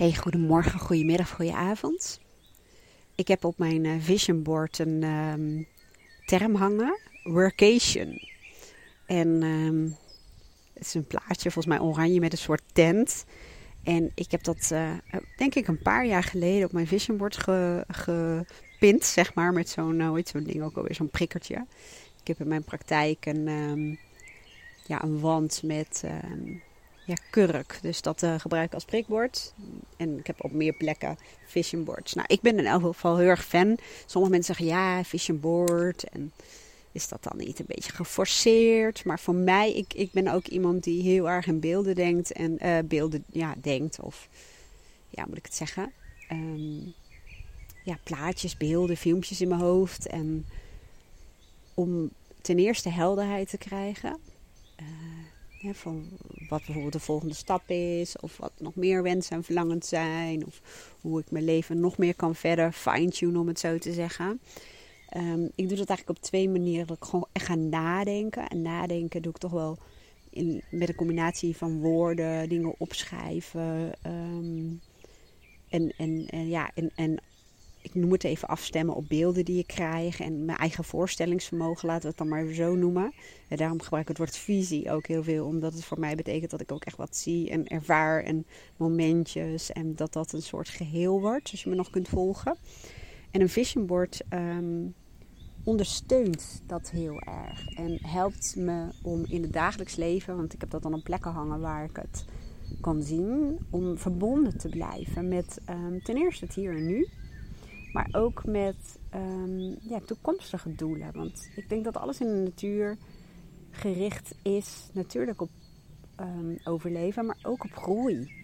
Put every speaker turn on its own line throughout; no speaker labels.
Hey, goedemorgen, goedemiddag, goedenavond. Ik heb op mijn uh, vision board een um, term hangen, workation. En um, het is een plaatje, volgens mij oranje met een soort tent. En ik heb dat, uh, denk ik, een paar jaar geleden op mijn vision board ge, gepint, zeg maar, met zo'n, nou, zo'n ding ook alweer, zo'n prikkertje. Ik heb in mijn praktijk een, um, ja, een wand met ja, kurk. Dus dat uh, gebruik ik als prikbord. En ik heb op meer plekken vision boards. Nou, ik ben in elk geval heel erg fan. Sommige mensen zeggen ja, vision board. En is dat dan niet een beetje geforceerd? Maar voor mij, ik, ik ben ook iemand die heel erg in beelden denkt. En uh, beelden, ja, denkt. Of, ja, moet ik het zeggen? Um, ja, plaatjes, beelden, filmpjes in mijn hoofd. En om ten eerste helderheid te krijgen. Uh, van wat bijvoorbeeld de volgende stap is, of wat nog meer wensen en verlangens zijn, of hoe ik mijn leven nog meer kan verder fine-tunen, om het zo te zeggen. Um, ik doe dat eigenlijk op twee manieren. Dat ik gewoon echt ga nadenken. En nadenken doe ik toch wel in, met een combinatie van woorden, dingen opschrijven. Um, en, en, en, ja, en, en ik noem het even afstemmen op beelden die ik krijg en mijn eigen voorstellingsvermogen, laten we het dan maar zo noemen. En daarom gebruik ik het woord visie ook heel veel, omdat het voor mij betekent dat ik ook echt wat zie en ervaar en momentjes en dat dat een soort geheel wordt, als je me nog kunt volgen. En een vision board ehm, ondersteunt dat heel erg en helpt me om in het dagelijks leven, want ik heb dat dan op plekken hangen waar ik het kan zien, om verbonden te blijven met um, ten eerste het hier en nu. Maar ook met um, ja, toekomstige doelen. Want ik denk dat alles in de natuur gericht is natuurlijk op um, overleven, maar ook op groei.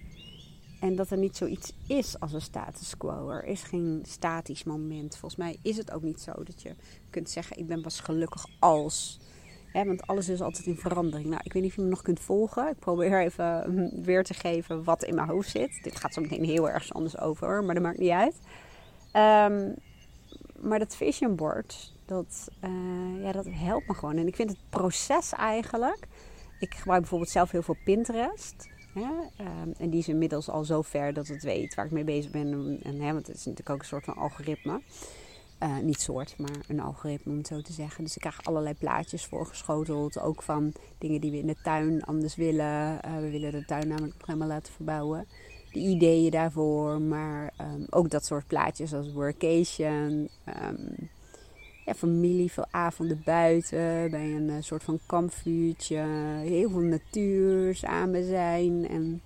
En dat er niet zoiets is als een status quo. Er is geen statisch moment. Volgens mij is het ook niet zo dat je kunt zeggen: Ik ben pas gelukkig als. Want alles is altijd in verandering. Nou, ik weet niet of je me nog kunt volgen. Ik probeer even hm, weer te geven wat in mijn hoofd zit. Dit gaat zo meteen heel erg anders over, maar dat maakt niet uit. Um, maar dat vision board, dat, uh, ja, dat helpt me gewoon. En ik vind het proces eigenlijk. Ik gebruik bijvoorbeeld zelf heel veel Pinterest. Um, en die is inmiddels al zo ver dat het weet waar ik mee bezig ben. En, hè, want het is natuurlijk ook een soort van algoritme. Uh, niet soort, maar een algoritme om het zo te zeggen. Dus ik krijg allerlei plaatjes voorgeschoteld. Ook van dingen die we in de tuin anders willen. Uh, we willen de tuin namelijk nog helemaal laten verbouwen de ideeën daarvoor. Maar um, ook dat soort plaatjes als workation. Um, ja, familie, veel avonden buiten. Bij een uh, soort van kampvuurtje. Heel veel natuur, samen zijn. En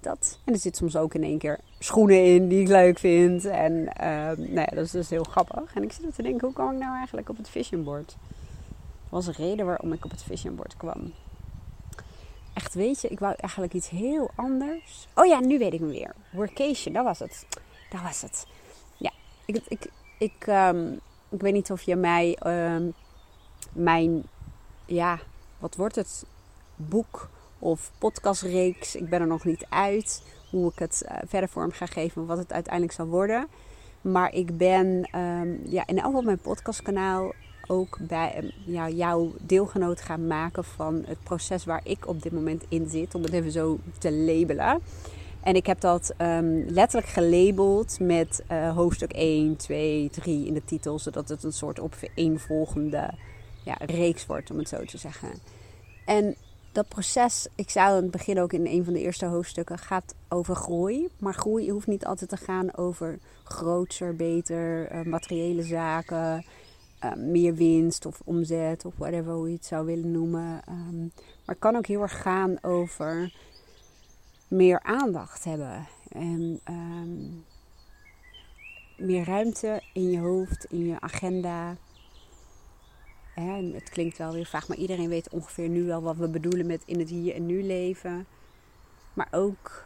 dat. En er zit soms ook in één keer schoenen in die ik leuk vind. En um, nou ja, dat is dus heel grappig. En ik zit te denken, hoe kwam ik nou eigenlijk op het vision board? Dat was een reden waarom ik op het vision board kwam weet je, ik wou eigenlijk iets heel anders. Oh ja, nu weet ik hem weer. Workation, dat was het. Dat was het. Ja, ik, ik, ik, um, ik weet niet of je mij um, mijn, ja, wat wordt het? Boek of podcastreeks. Ik ben er nog niet uit hoe ik het uh, verder vorm ga geven, wat het uiteindelijk zal worden. Maar ik ben um, ja, in elk geval mijn podcastkanaal ook bij ehm, ja, jouw deelgenoot gaan maken van het proces waar ik op dit moment in zit, om het even zo te labelen. En ik heb dat um, letterlijk gelabeld met uh, hoofdstuk 1, 2, 3 in de titel, zodat het een soort opeenvolgende ja, reeks wordt, om het zo te zeggen. En dat proces, ik zei in het begin ook in een van de eerste hoofdstukken, gaat over groei. Maar groei hoeft niet altijd te gaan over groter, beter, uh, materiële zaken uh, meer winst of omzet of whatever hoe je het zou willen noemen. Um, maar het kan ook heel erg gaan over meer aandacht hebben en um, meer ruimte in je hoofd, in je agenda. En het klinkt wel weer vaag, maar iedereen weet ongeveer nu wel wat we bedoelen met in het hier en nu leven. Maar ook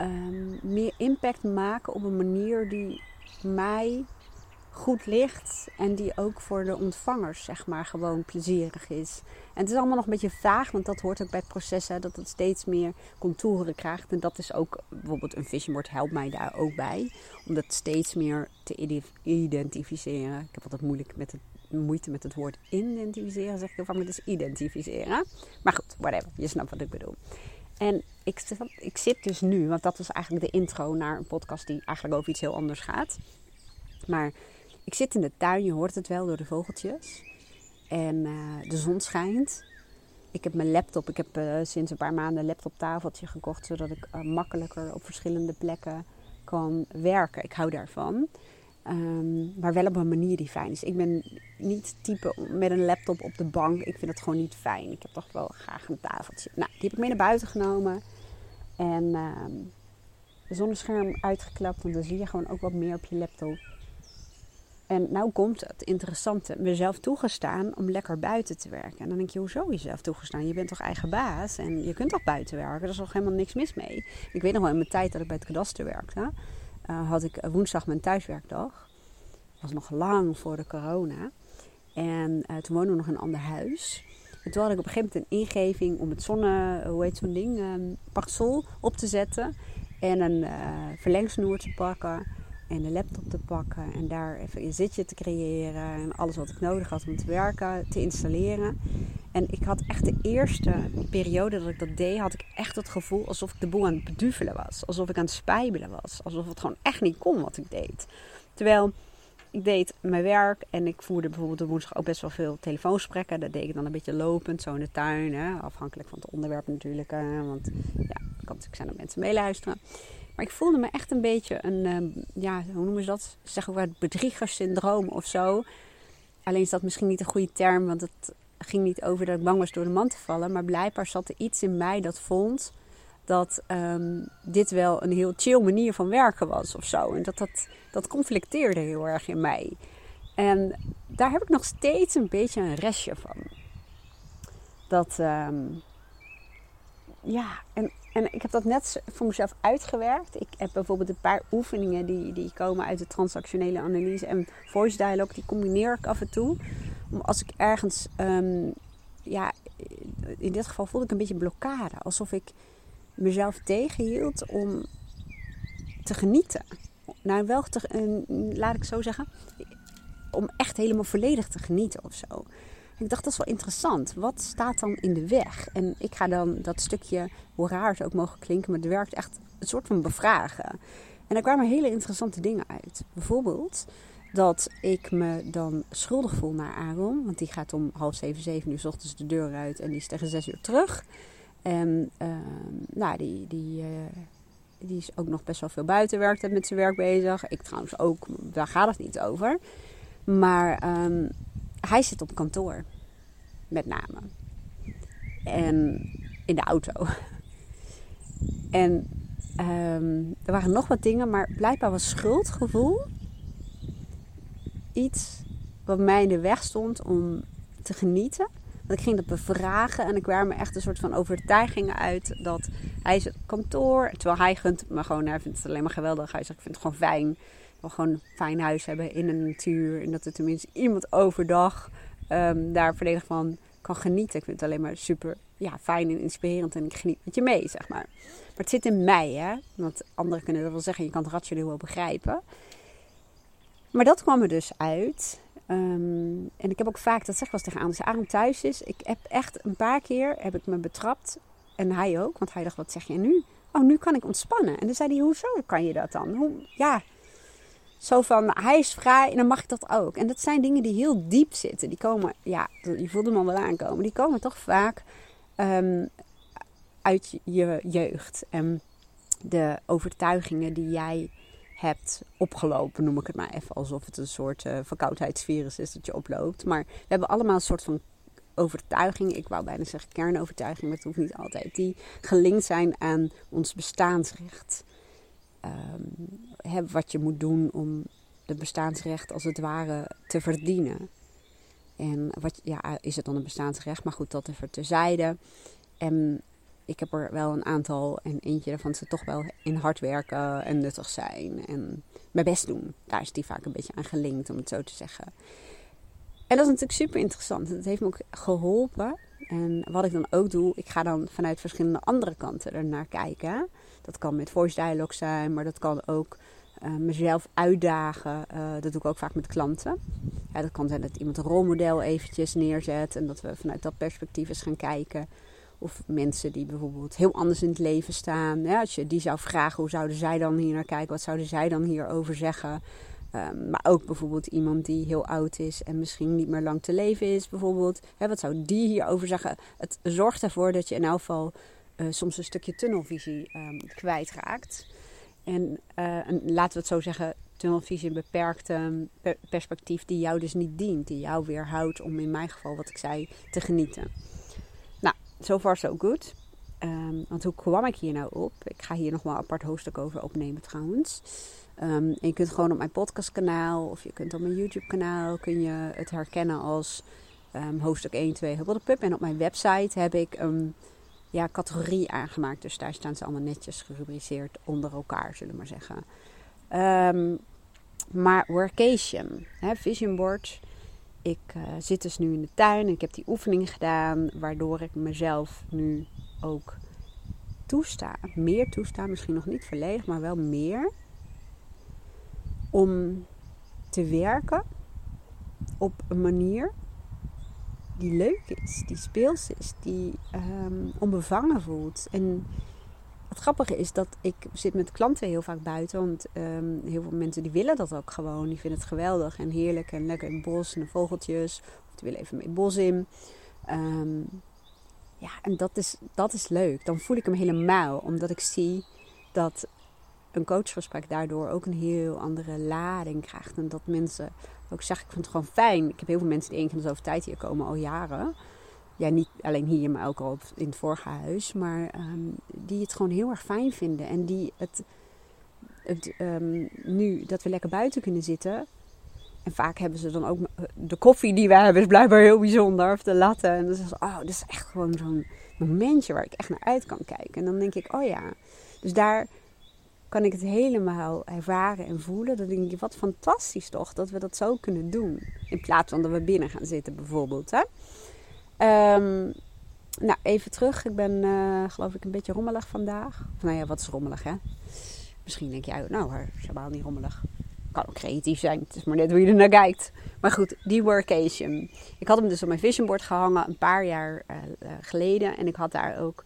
um, meer impact maken op een manier die mij goed ligt en die ook voor de ontvangers zeg maar gewoon plezierig is. En het is allemaal nog een beetje vaag, want dat hoort ook bij het proces hè, dat het steeds meer contouren krijgt. En dat is ook bijvoorbeeld een vision board helpt mij daar ook bij om dat steeds meer te identificeren. Ik heb altijd moeilijk met het, moeite met het woord identificeren, zeg ik ervan, maar het identificeren. Maar goed, whatever, je snapt wat ik bedoel. En ik, ik zit dus nu, want dat was eigenlijk de intro naar een podcast die eigenlijk over iets heel anders gaat. Maar ik zit in de tuin, je hoort het wel door de vogeltjes. En eh, de zon schijnt. Ik heb mijn laptop, ik heb uh, sinds een paar maanden een laptoptafeltje gekocht, zodat ik uh, makkelijker op verschillende plekken kan werken. Ik hou daarvan. Um, maar wel op een manier die fijn is. Ik ben niet type met een laptop op de bank. Ik vind het gewoon niet fijn. Ik heb toch wel graag een tafeltje. Nou, die heb ik mee naar buiten genomen. En de zonnescherm uitgeklapt. Want dan zie je gewoon ook wat meer op je laptop. En nou komt het interessante. Mezelf toegestaan om lekker buiten te werken. En dan denk je, hoezo jezelf toegestaan? Je bent toch eigen baas en je kunt toch buiten werken? Er is toch helemaal niks mis mee? Ik weet nog wel in mijn tijd dat ik bij het kadaster werkte. Uh, had ik woensdag mijn thuiswerkdag. Dat was nog lang voor de corona. En uh, toen woonden we nog in een ander huis. En toen had ik op een gegeven moment een ingeving om het zonne, hoe heet zo'n ding, um, parasol op te zetten. En een uh, verlengsnoer te pakken en de laptop te pakken en daar even een zitje te creëren en alles wat ik nodig had om te werken te installeren. En ik had echt de eerste periode dat ik dat deed, had ik echt het gevoel alsof ik de boel aan het beduvelen was. Alsof ik aan het spijbelen was. Alsof het gewoon echt niet kon wat ik deed. Terwijl ik deed mijn werk en ik voerde bijvoorbeeld de woensdag ook best wel veel telefoonsprekken. Dat deed ik dan een beetje lopend, zo in de tuin. Hè? Afhankelijk van het onderwerp natuurlijk. Hè? Want ja, kan natuurlijk zijn dat mensen meeluisteren. Maar ik voelde me echt een beetje een, uh, ja, hoe noemen ze dat? Ze zeggen ook het bedriegersyndroom of zo. Alleen is dat misschien niet een goede term, want het ging niet over dat ik bang was door de man te vallen. Maar blijkbaar zat er iets in mij dat vond dat um, dit wel een heel chill manier van werken was of zo. En dat, dat dat conflicteerde heel erg in mij. En daar heb ik nog steeds een beetje een restje van. Dat, um, ja, en, en ik heb dat net voor mezelf uitgewerkt. Ik heb bijvoorbeeld een paar oefeningen die, die komen uit de transactionele analyse en voice dialogue. Die combineer ik af en toe. Om als ik ergens, um, ja, in dit geval voelde ik een beetje blokkade. Alsof ik mezelf tegenhield om te genieten. Nou, wel te, laat ik zo zeggen, om echt helemaal volledig te genieten of zo. Ik dacht, dat is wel interessant. Wat staat dan in de weg? En ik ga dan dat stukje, hoe raar het ook mogen klinken, maar het werkt echt een soort van bevragen. En daar kwamen hele interessante dingen uit. Bijvoorbeeld dat ik me dan schuldig voel naar Aaron. Want die gaat om half zeven, zeven uur s ochtends de deur uit en die is tegen zes uur terug. En uh, nou, die, die, uh, die is ook nog best wel veel buiten werkt met zijn werk bezig. Ik trouwens ook, daar gaat het niet over. Maar um, hij zit op kantoor, met name. En in de auto. En um, er waren nog wat dingen, maar blijkbaar was schuldgevoel iets wat mij in de weg stond om te genieten. Want ik ging dat bevragen en ik kwam me echt een soort van overtuigingen uit dat hij is het kantoor. Terwijl hij gunt me gewoon, hij vindt het alleen maar geweldig. Hij zegt, ik vind het gewoon fijn. Gewoon een fijn huis hebben in de natuur. En dat er tenminste iemand overdag um, daar volledig van kan genieten. Ik vind het alleen maar super ja, fijn en inspirerend en ik geniet met je mee, zeg maar. Maar het zit in mij, hè. Want anderen kunnen dat wel zeggen, je kan het rationeel wel begrijpen. Maar dat kwam er dus uit. Um, en ik heb ook vaak, dat zeg ik wel eens tegen als Aaron thuis is, ik heb echt een paar keer, heb ik me betrapt. En hij ook, want hij dacht, wat zeg je nu? Oh, nu kan ik ontspannen. En dan zei hij, hoezo kan je dat dan? Hoe, ja, zo van, hij is vrij en dan mag ik dat ook. En dat zijn dingen die heel diep zitten. Die komen, ja, je voelt hem al wel aankomen. Die komen toch vaak um, uit je jeugd. En de overtuigingen die jij hebt opgelopen, noem ik het maar even. Alsof het een soort uh, verkoudheidsvirus is dat je oploopt. Maar we hebben allemaal een soort van overtuiging, ik wou bijna zeggen kernovertuiging, maar het hoeft niet altijd, die gelinkt zijn aan ons bestaansrecht. Um, wat je moet doen om het bestaansrecht als het ware te verdienen. En wat, ja, is het dan een bestaansrecht? Maar goed, dat even terzijde. En ik heb er wel een aantal. En eentje daarvan ze toch wel in hard werken en nuttig zijn. En mijn best doen. Daar is die vaak een beetje aan gelinkt, om het zo te zeggen. En dat is natuurlijk super interessant. Dat heeft me ook geholpen. En wat ik dan ook doe, ik ga dan vanuit verschillende andere kanten ernaar kijken. Dat kan met voice dialogue zijn, maar dat kan ook uh, mezelf uitdagen. Uh, dat doe ik ook vaak met klanten. Ja, dat kan zijn dat iemand een rolmodel eventjes neerzet en dat we vanuit dat perspectief eens gaan kijken Of mensen die bijvoorbeeld heel anders in het leven staan. Ja, als je die zou vragen, hoe zouden zij dan hier naar kijken? Wat zouden zij dan hierover zeggen? Ehm, maar ook bijvoorbeeld iemand die heel oud is en misschien niet meer lang te leven is, bijvoorbeeld. Hè, wat zou die hierover zeggen? Het zorgt ervoor dat je in elk geval uh, soms een stukje tunnelvisie um, kwijtraakt. En, en, laten we het zo zeggen, tunnelvisie een beperkte perspectief die jou dus niet dient. Die jou weerhoudt om in mijn geval, wat ik zei, te genieten. Nou, so far so good. Um, want hoe kwam ik hier nou op? Ik ga hier nog wel een apart hoofdstuk over opnemen trouwens. Je kunt gewoon op mijn podcastkanaal of je kunt op mijn YouTube kanaal kun je het herkennen als um, hoofdstuk 1, 2 Hubbel de Pup. En op mijn website heb ik een ja, categorie aangemaakt. Dus daar staan ze allemaal netjes gerubriceerd onder elkaar, zullen we maar zeggen. Um, maar workation, hè, vision board. Ik uh, zit dus nu in de tuin en ik heb die oefening gedaan, waardoor ik mezelf nu ook toesta, meer toesta, misschien nog niet volledig, maar wel meer, om te werken op een manier die leuk is, die speels is, die um, onbevangen voelt. En het grappige is dat ik zit met klanten heel vaak buiten. Want um, heel veel mensen die willen dat ook gewoon. Die vinden het geweldig en heerlijk en lekker in het bos en vogeltjes. Of die willen even mee bos in. Um, ja, en dat is, dat is leuk. Dan voel ik hem helemaal. Omdat ik zie dat een coachgesprek daardoor ook een heel andere lading krijgt. En dat mensen ook zeggen, ik vind het gewoon fijn. Ik heb heel veel mensen die één keer de zoveel tijd hier komen, al jaren. Ja, niet alleen hier, maar ook al in het vorige huis. Maar um, die het gewoon heel erg fijn vinden. En die het, um, nu dat we lekker buiten kunnen zitten. En vaak hebben ze dan ook de koffie die wij hebben, is blijkbaar heel bijzonder. Of de latte. En dan is ze, oh, dat is echt gewoon zo'n momentje waar ik echt naar uit kan kijken. En dan denk ik, oh ja. Dus daar kan ik het helemaal ervaren en voelen. Dan denk ik, wat fantastisch toch dat we dat zo kunnen doen. In plaats van dat we binnen gaan zitten bijvoorbeeld. Hè? Um, nou, even terug. Ik ben uh, geloof ik een beetje rommelig vandaag. Nou ja, wat is rommelig hè? Misschien denk jij, nou, helemaal niet rommelig. Kan ook creatief zijn. Het is maar net hoe je er naar kijkt. Maar goed, die workation. Ik had hem dus op mijn vision board gehangen een paar jaar uh, geleden. En ik had daar ook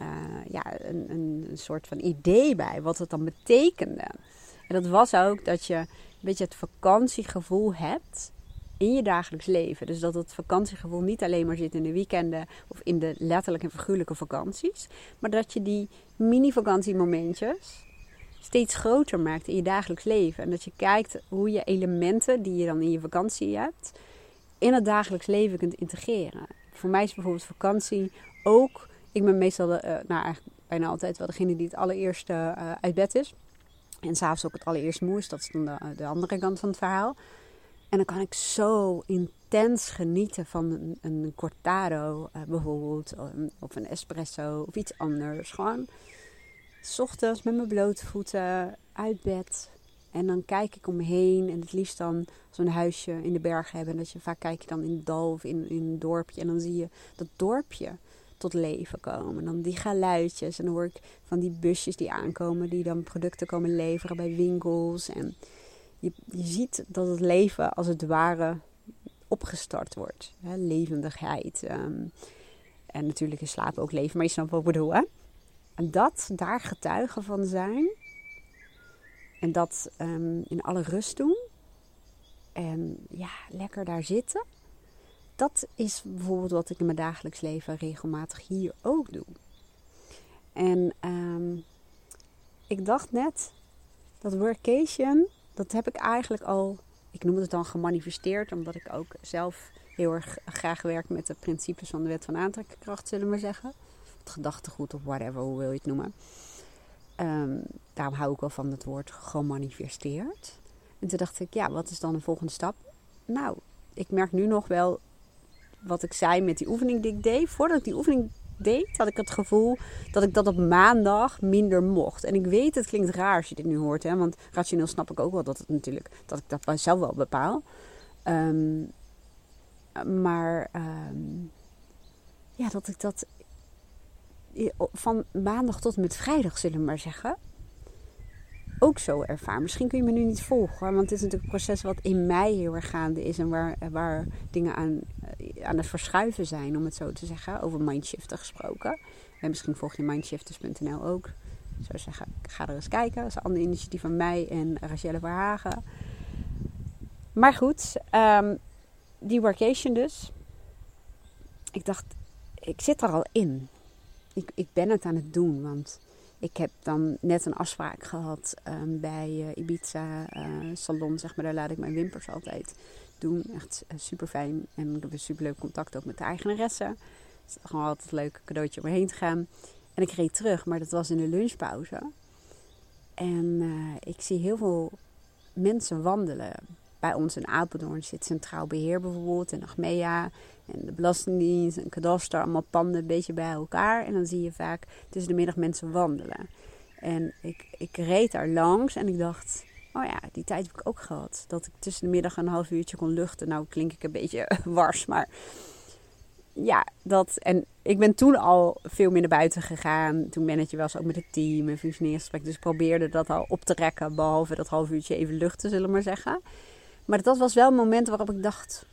uh, ja, een, een, soort van idee bij wat het dan betekende. En dat was ook dat je een beetje het vakantiegevoel hebt in je dagelijks leven. Dus dat het vakantiegevoel niet alleen maar zit in de weekenden of in de letterlijke en figuurlijke vakanties, maar dat je die mini-vakantiemomentjes steeds groter maakt in je dagelijks leven. En dat je kijkt hoe je elementen die je dan in je vakantie hebt, in het dagelijks leven kunt integreren. Voor mij is bijvoorbeeld vakantie ook ik ben meestal, de, uh, nou eigenlijk bijna altijd wel degene die het allereerste uh, uit bed is. En s'avonds ook het allereerst moe is. Dat is dan de, de, andere kant van het verhaal. En dan kan ik zo intens genieten van een, een cortado bijvoorbeeld. Of een espresso of iets anders. Gewoon s ochtends met mijn blote voeten uit bed. En dan kijk ik om me heen. En het liefst dan zo'n huisje in de bergen hebben. En dat je vaak kijk je dan in het dal of in, in een dorpje. En dan zie je dat dorpje tot leven komen. En dan die geluidjes. En dan hoor ik van die busjes die aankomen, die dan producten komen leveren bij winkels. En je, je ziet dat het leven als het ware opgestart wordt. Hè? Levendigheid. Um, en natuurlijk is slapen ook leven, maar je snapt wat ik bedoel. Hè? En dat daar getuigen van zijn. En dat um, in alle rust doen. En ja, lekker daar zitten dat is bijvoorbeeld wat ik in mijn dagelijks leven regelmatig hier ook doe. En um, ik dacht net dat workation, dat heb ik eigenlijk al, ik noem het dan gemanifesteerd, omdat ik ook zelf heel erg graag werk met de principes van de wet van aantrekkingskracht, zullen we maar zeggen. Het gedachtegoed of whatever, hoe wil je het noemen. Um, daarom hou ik wel van het woord gemanifesteerd. En toen dacht ik, ja, wat is dan de volgende stap? Nou, ik merk nu nog wel wat ik zei met die oefening die ik deed. Voordat ik die oefening deed, had ik het gevoel dat ik dat op maandag minder mocht. En ik weet, het klinkt raar als je dit nu hoort. Hè, want rationeel snap ik ook wel dat, het natuurlijk, dat ik dat zelf wel bepaal. Um, maar um, ja, dat ik dat van maandag tot met vrijdag, zullen we maar zeggen ook zo ervaar. Misschien kun je me nu niet volgen, want het is natuurlijk een proces wat in mij heel erg gaande is en waar, waar dingen aan aan het verschuiven zijn, om het zo te zeggen. Over mindshiften gesproken. En misschien volg je mindshifters.nl ook. Zou zeggen, ga er eens kijken. Dat is een ander initiatief van mij en Rachelle Verhagen. Maar goed, um, die workation dus. Ik dacht, ik zit er al in. Ik, ik ben het aan het doen, want ik heb dan net een afspraak gehad um, bij uh, Ibiza uh, Salon, zeg maar. Daar laat ik mijn wimpers altijd doen. Echt uh, super fijn. En ik heb een super leuk contact ook met de eigenaresse. Het is gewoon altijd een leuk cadeautje om heen te gaan. En ik reed terug, maar dat was in de lunchpauze. En ik zie heel veel mensen wandelen. Bij ons in Apeldoorn zit Centraal Beheer bijvoorbeeld en Achmea en de Belastingdienst en Kadaster. Allemaal panden een beetje bij elkaar. En dan zie je vaak tussen de middag mensen wandelen. En ik, ik reed daar langs en ik dacht, oh ja, die tijd heb ik ook gehad. Dat ik tussen de middag een half uurtje kon luchten. Nou klink ik een beetje wars, maar ja, dat. En ik ben toen al veel meer naar buiten gegaan. Toen manage was ook met het team en functioneringsgesprek. Dus ik probeerde dat al op te rekken. Behalve dat half uurtje even luchten, zullen we maar zeggen. Maar dat was wel een moment waarop ik dacht.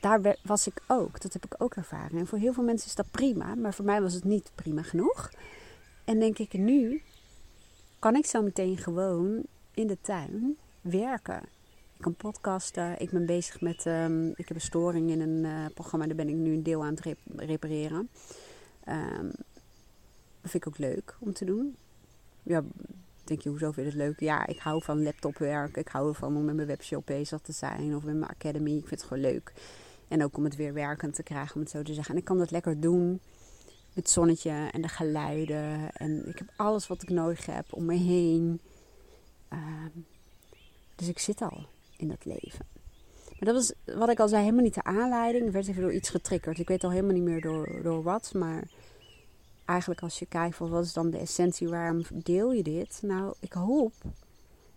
Daar was ik ook. Dat heb ik ook ervaren. En voor heel veel mensen is dat prima. Maar voor mij was het niet prima genoeg. En denk ik, nu kan ik zo meteen gewoon in de tuin werken. Ik kan podcasten. Ik ben bezig met. Um, ik heb een storing in een uh, programma. Daar ben ik nu een deel aan het repareren. Um, dat vind ik ook leuk om te doen. Ja, denk je, hoezo vind het leuk? Ja, ik hou van laptopwerk. Ik hou ervan om met mijn webshop bezig te zijn. Of met mijn academy. Ik vind het gewoon leuk. En ook om het weer werkend te krijgen, om het zo te zeggen. En ik kan dat lekker doen. Met het zonnetje en de geluiden. En ik heb alles wat ik nodig heb om me heen. Uh, dus ik zit al in dat leven. Maar dat was, wat ik al zei, helemaal niet de aanleiding. Ik werd even door iets getriggerd. Ik weet al helemaal niet meer door, door wat. Maar eigenlijk als je kijkt van wat is dan de essentie, waarom deel je dit? Nou, ik hoop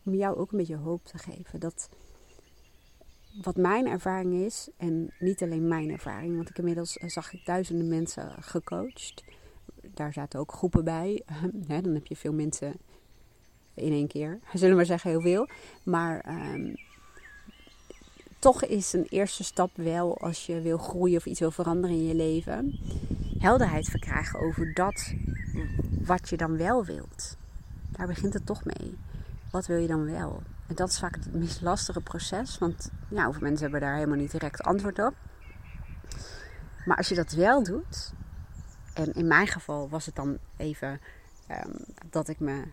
om jou ook een beetje hoop te geven. Dat wat mijn ervaring is, en niet alleen mijn ervaring, want ik inmiddels eh, zag ik duizenden mensen gecoacht. Daar zaten ook groepen bij. dan heb je veel mensen in één keer. Zullen we maar zeggen, heel veel. Maar um, toch is een eerste stap wel als je wil groeien of iets wil veranderen in je leven. Helderheid verkrijgen over dat wat je dan wel wilt. Daar begint het toch mee. Wat wil je dan wel? En dat is vaak het meest lastige proces. Want ja, veel mensen hebben daar helemaal niet direct antwoord op. Maar als je dat wel doet. En in mijn geval was het dan even um, dat ik me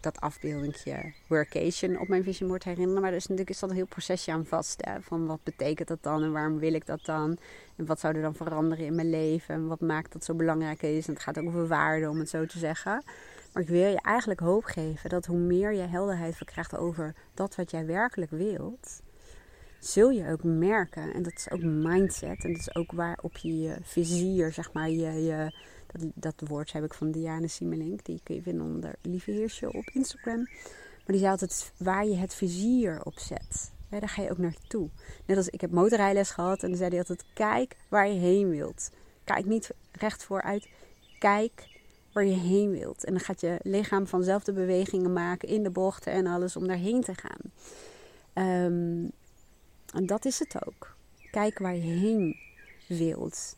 dat afbeeldingje workation op mijn vision board herinneren. Maar is natuurlijk is dat een heel procesje aan vast. Van wat betekent dat dan en waarom wil ik dat dan? En wat zou er dan veranderen in mijn leven? En wat maakt dat zo belangrijk is? En het gaat ook over waarde, om het zo te zeggen. Maar ik wil je eigenlijk hoop geven dat hoe meer je helderheid verkrijgt over dat wat jij werkelijk wilt, zul je ook merken. En dat is ook mindset. En dat is ook waarop je je vizier, zeg maar, je, dat, dat woord heb ik van Diana Simelink. Die kun je vinden onder Lieve Heersje op Instagram. Maar die zei altijd waar je het vizier op zet. daar ga je ook naartoe. Net als ik heb motorrijles gehad. En dan zei hij altijd kijk waar je heen wilt. Kijk niet recht vooruit. Kijk waar je heen wilt. En dan gaat je lichaam vanzelf de bewegingen maken in de bochten en alles om daarheen te gaan. Um, en dat is het ook. Kijk waar je heen wilt.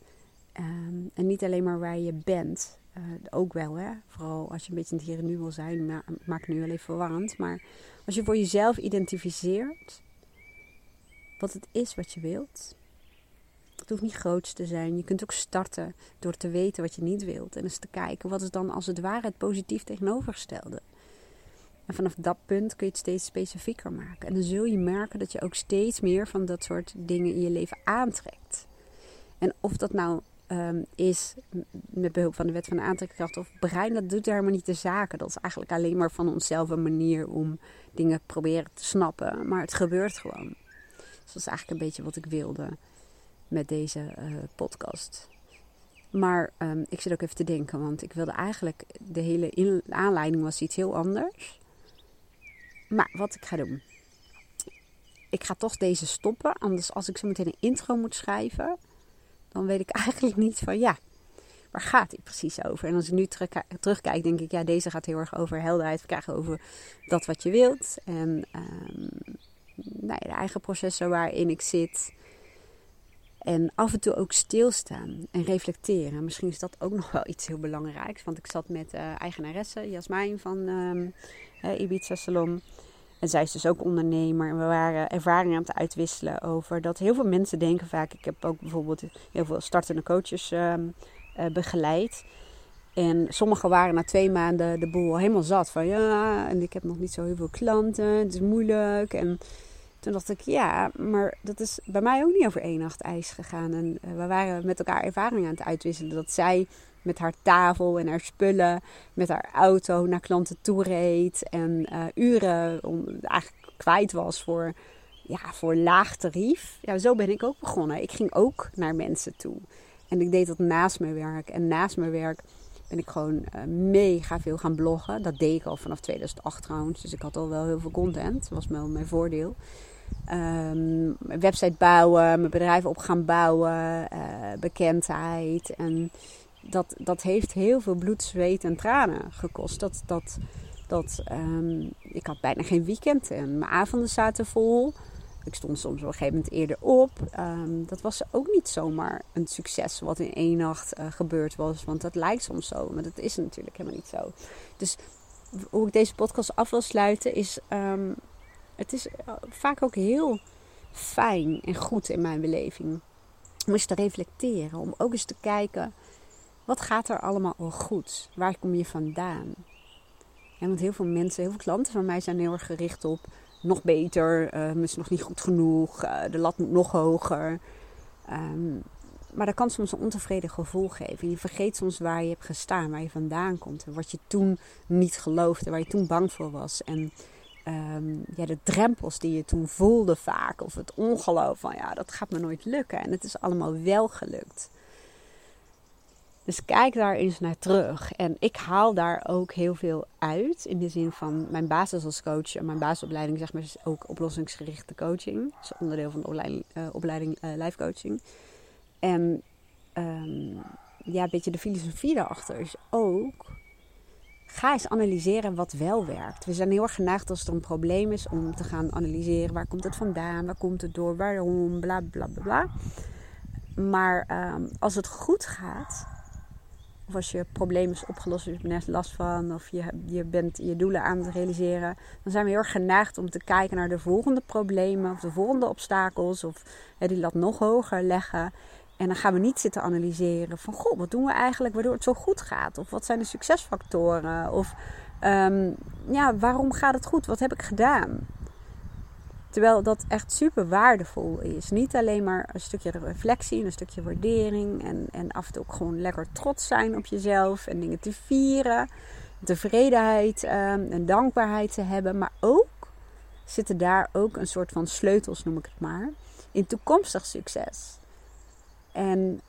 Ehm, en niet alleen maar waar je bent. Uh, ook wel, hè. Vooral als je een beetje in het hier en nu wil zijn. Ma maakt nu wel even verwarrend. Maar als je voor jezelf identificeert wat het is wat je wilt. Het hoeft niet groot te zijn. Je kunt ook starten door te weten wat je niet wilt. En eens te kijken wat is dan als het ware het positief tegenovergestelde. En vanaf dat punt kun je het steeds specifieker maken. En dan zul je merken dat je ook steeds meer van dat soort dingen in je leven aantrekt. En of dat nou um, is met behulp van de wet van de aantrekkingskracht of brein, dat doet helemaal niet de zaken. Dat is eigenlijk alleen maar van onszelf een manier om dingen proberen te snappen. Maar het gebeurt gewoon. Dus dat is eigenlijk een beetje wat ik wilde met deze uh, podcast. Maar um, ik zit ook even te denken, want ik wilde eigenlijk de hele aanleiding was iets heel anders. Maar wat ik ga doen. Ik ga toch deze stoppen. Anders als ik zo meteen een intro moet schrijven dan weet ik eigenlijk niet van ja, waar gaat die precies over? En als ik nu terugkijk, denk ik, ja, deze gaat heel erg over helderheid krijgen over dat wat je wilt. En um, nou de eigen processen waarin ik zit. En af en toe ook stilstaan en reflecteren. Misschien is dat ook nog wel iets heel belangrijks. Want ik zat met uh, eigenaresse Jasmijn van um, Ibiza Salon. En zij is dus ook ondernemer. En we waren ervaringen aan het uitwisselen over dat heel veel mensen denken vaak. Ik heb ook bijvoorbeeld heel veel startende coaches ehm, eh, begeleid. En sommigen waren na twee maanden de boel helemaal zat. Van ja, en ik heb nog niet zo heel veel klanten. Het is moeilijk. En toen dacht ik, ja, maar dat is bij mij ook niet over één nacht ijs gegaan. En eh, we waren met elkaar ervaringen aan het uitwisselen. Dat zij met haar tafel en haar spullen, met haar auto naar klanten toe reed. En uh, uren om, eigenlijk kwijt was voor, ja, voor laag tarief. Ja, zo ben ik ook begonnen. Ik ging ook naar mensen toe. En ik deed dat naast mijn werk. En naast mijn werk ben ik gewoon uh, mega veel gaan bloggen. Dat deed ik al vanaf 2008 trouwens. Dus ik had al wel heel veel content. Dat was wel mijn voordeel. Um, website bouwen, mijn bedrijf op gaan bouwen, uh, bekendheid. En dat, dat heeft heel veel bloed, zweet en tranen gekost. Dat, dat, dat, um, ik had bijna geen weekend en mijn avonden zaten vol. Ik stond soms op een gegeven moment eerder op. Um, dat was ook niet zomaar een succes wat in één nacht uh, gebeurd was. Want dat lijkt soms zo, maar dat is natuurlijk helemaal niet zo. Dus hoe ik deze podcast af wil sluiten is... het is eh, vaak ook heel fijn en goed in mijn beleving. Om eens te reflecteren. Om ook eens te kijken... Wat gaat er allemaal al goed? Waar kom je vandaan? Want heel veel mensen, heel veel klanten van mij zijn heel erg gericht op nog beter, uh, is nog niet goed genoeg, uh, de lat moet nog hoger. Um, maar dat kan soms een ontevreden gevoel geven. Je vergeet soms waar je hebt gestaan, waar je vandaan komt. En wat je toen niet geloofde, waar je toen bang voor was. En um, ja, de drempels die je toen voelde vaak. Of het ongeloof van ja, dat gaat me nooit lukken. En het is allemaal wel gelukt. Dus kijk daar eens naar terug. En ik haal daar ook heel veel uit. In de zin van mijn basis als coach. En mijn basisopleiding zeg maar is ook oplossingsgerichte coaching. Dat is onderdeel van de opleiding, uh, opleiding uh, life coaching. En um, ja, een beetje de filosofie daarachter is ook... Ga eens analyseren wat wel werkt. We zijn heel erg geneigd als er een probleem is om te gaan analyseren. Waar komt het vandaan? Waar komt het door? Waarom? Bla bla bla bla. Maar um, als het goed gaat, of als je probleem is opgelost, je hebt net last van, of je, je bent je doelen aan het realiseren, dan zijn we heel erg geneigd om te kijken naar de volgende problemen of de volgende obstakels, of die lat nog hoger leggen. En dan gaan we niet zitten analyseren van, goh, wat doen we eigenlijk waardoor het zo goed gaat? Of wat zijn de succesfactoren? Of um, ja, waarom gaat het goed? Wat heb ik gedaan? Terwijl dat echt super waardevol is. Niet alleen maar een stukje reflectie, een stukje waardering. En, en af en toe ook gewoon lekker trots zijn op jezelf. En dingen te vieren. Tevredenheid um, en dankbaarheid te hebben. Maar ook zitten daar ook een soort van sleutels, noem ik het maar. In toekomstig succes. En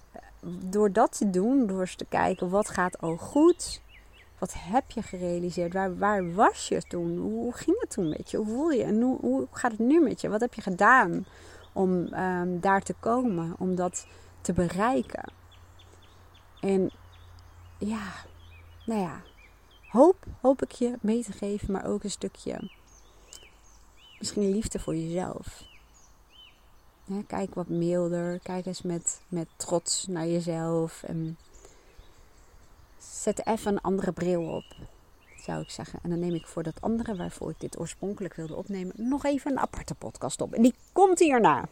door dat te doen, door eens te kijken wat gaat al goed wat heb je gerealiseerd? Waar, waar was je toen? Hoe ging het toen met je? Hoe voel je? En hoe, gaat het nu met je? Wat heb je gedaan om um, daar te komen? Om dat te bereiken? En ja, nou ja, hoop, hoop ik je mee te geven, maar ook een stukje misschien liefde voor jezelf. Kijk wat milder, kijk eens met, met trots naar jezelf en zet even een andere bril op, zou ik zeggen. En dan neem ik voor dat andere waarvoor ik dit oorspronkelijk wilde opnemen nog even een aparte podcast op. En die komt hierna.